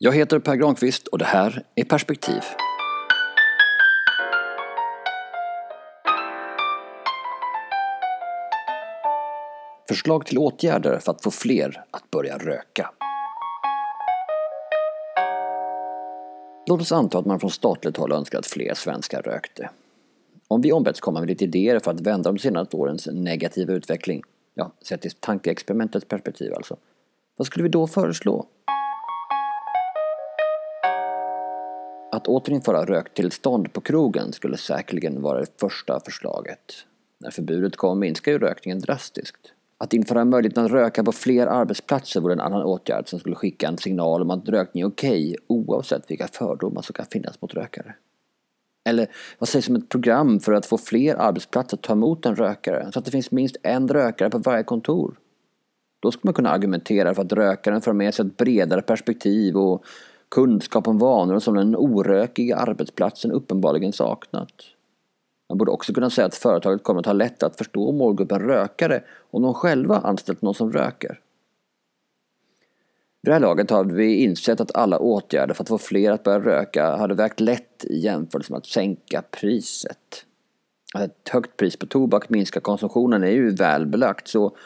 Jag heter Per Granqvist och det här är Perspektiv. Förslag till åtgärder för att få fler att börja röka. Låt oss anta att man från statligt håll önskar att fler svenskar rökte. Om vi ombetts komma med lite idéer för att vända de senaste årens negativa utveckling, ja, sett i tankeexperimentets perspektiv alltså, vad skulle vi då föreslå? Att återinföra röktillstånd på krogen skulle säkerligen vara det första förslaget. När förbudet kom minskar ju rökningen drastiskt. Att införa möjligheten att röka på fler arbetsplatser vore en annan åtgärd som skulle skicka en signal om att rökning är okej oavsett vilka fördomar som kan finnas mot rökare. Eller vad sägs om ett program för att få fler arbetsplatser att ta emot en rökare så att det finns minst en rökare på varje kontor? Då skulle man kunna argumentera för att rökaren för med sig ett bredare perspektiv och kunskap om vanor som den orökiga arbetsplatsen uppenbarligen saknat. Man borde också kunna säga att företaget kommer att ha lätt att förstå målgruppen rökare om de själva anställt någon som röker. Vid det här laget har vi insett att alla åtgärder för att få fler att börja röka hade vägt lätt i jämförelse med att sänka priset. Att ett högt pris på tobak minskar konsumtionen är ju välbelagt så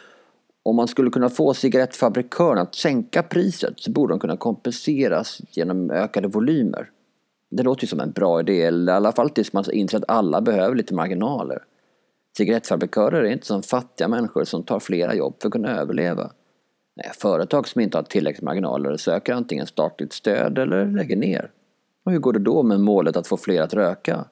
om man skulle kunna få cigarettfabrikören att sänka priset så borde de kunna kompenseras genom ökade volymer. Det låter ju som en bra idé, eller i alla fall tills man inser att alla behöver lite marginaler. Cigarettfabrikörer är inte som fattiga människor som tar flera jobb för att kunna överleva. Nej, företag som inte har tillräckligt marginaler söker antingen statligt stöd eller lägger ner. Och hur går det då med målet att få fler att röka?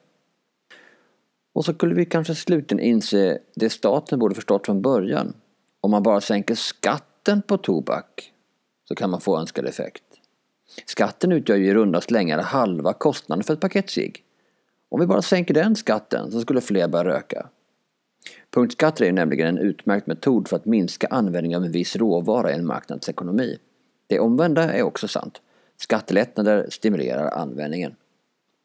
Och så skulle vi kanske slutligen inse det staten borde förstått från början. Om man bara sänker skatten på tobak så kan man få önskad effekt. Skatten utgör ju i runda slängar halva kostnaden för ett paket cigg. Om vi bara sänker den skatten så skulle fler börja röka. Punktskatter är nämligen en utmärkt metod för att minska användningen av en viss råvara i en marknadsekonomi. Det omvända är också sant. Skattelättnader stimulerar användningen.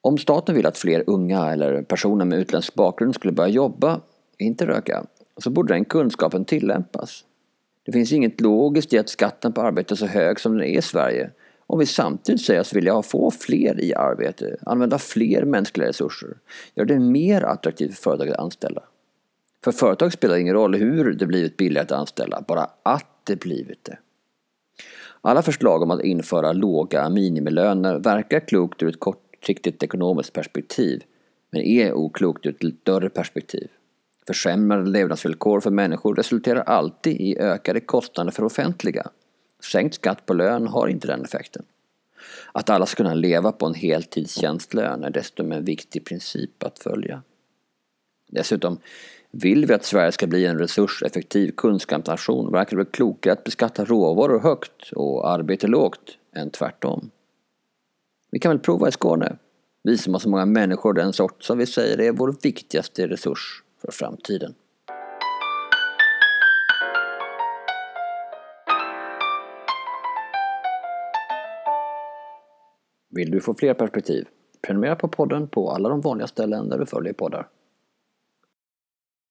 Om staten vill att fler unga eller personer med utländsk bakgrund skulle börja jobba, inte röka, så borde den kunskapen tillämpas. Det finns inget logiskt i att skatten på arbete är så hög som den är i Sverige om vi samtidigt säger oss vilja få fler i arbete, använda fler mänskliga resurser, göra det mer attraktivt för företag att anställa. För företag spelar det ingen roll hur det blivit billigare att anställa, bara att det blivit det. Alla förslag om att införa låga minimilöner verkar klokt ur ett kortsiktigt ekonomiskt perspektiv, men är oklokt ur ett större perspektiv. Försämrade levnadsvillkor för människor resulterar alltid i ökade kostnader för offentliga. Sänkt skatt på lön har inte den effekten. Att alla ska kunna leva på en heltidstjänstlön är dessutom en viktig princip att följa. Dessutom, vill vi att Sverige ska bli en resurseffektiv kunskapsnation verkar det väl klokare att beskatta råvaror högt och arbete lågt än tvärtom. Vi kan väl prova i Skåne? Vi som har så många människor den sort som vi säger är vår viktigaste resurs för framtiden. Vill du få fler perspektiv? Prenumerera på podden på alla de vanliga ställen där du följer poddar.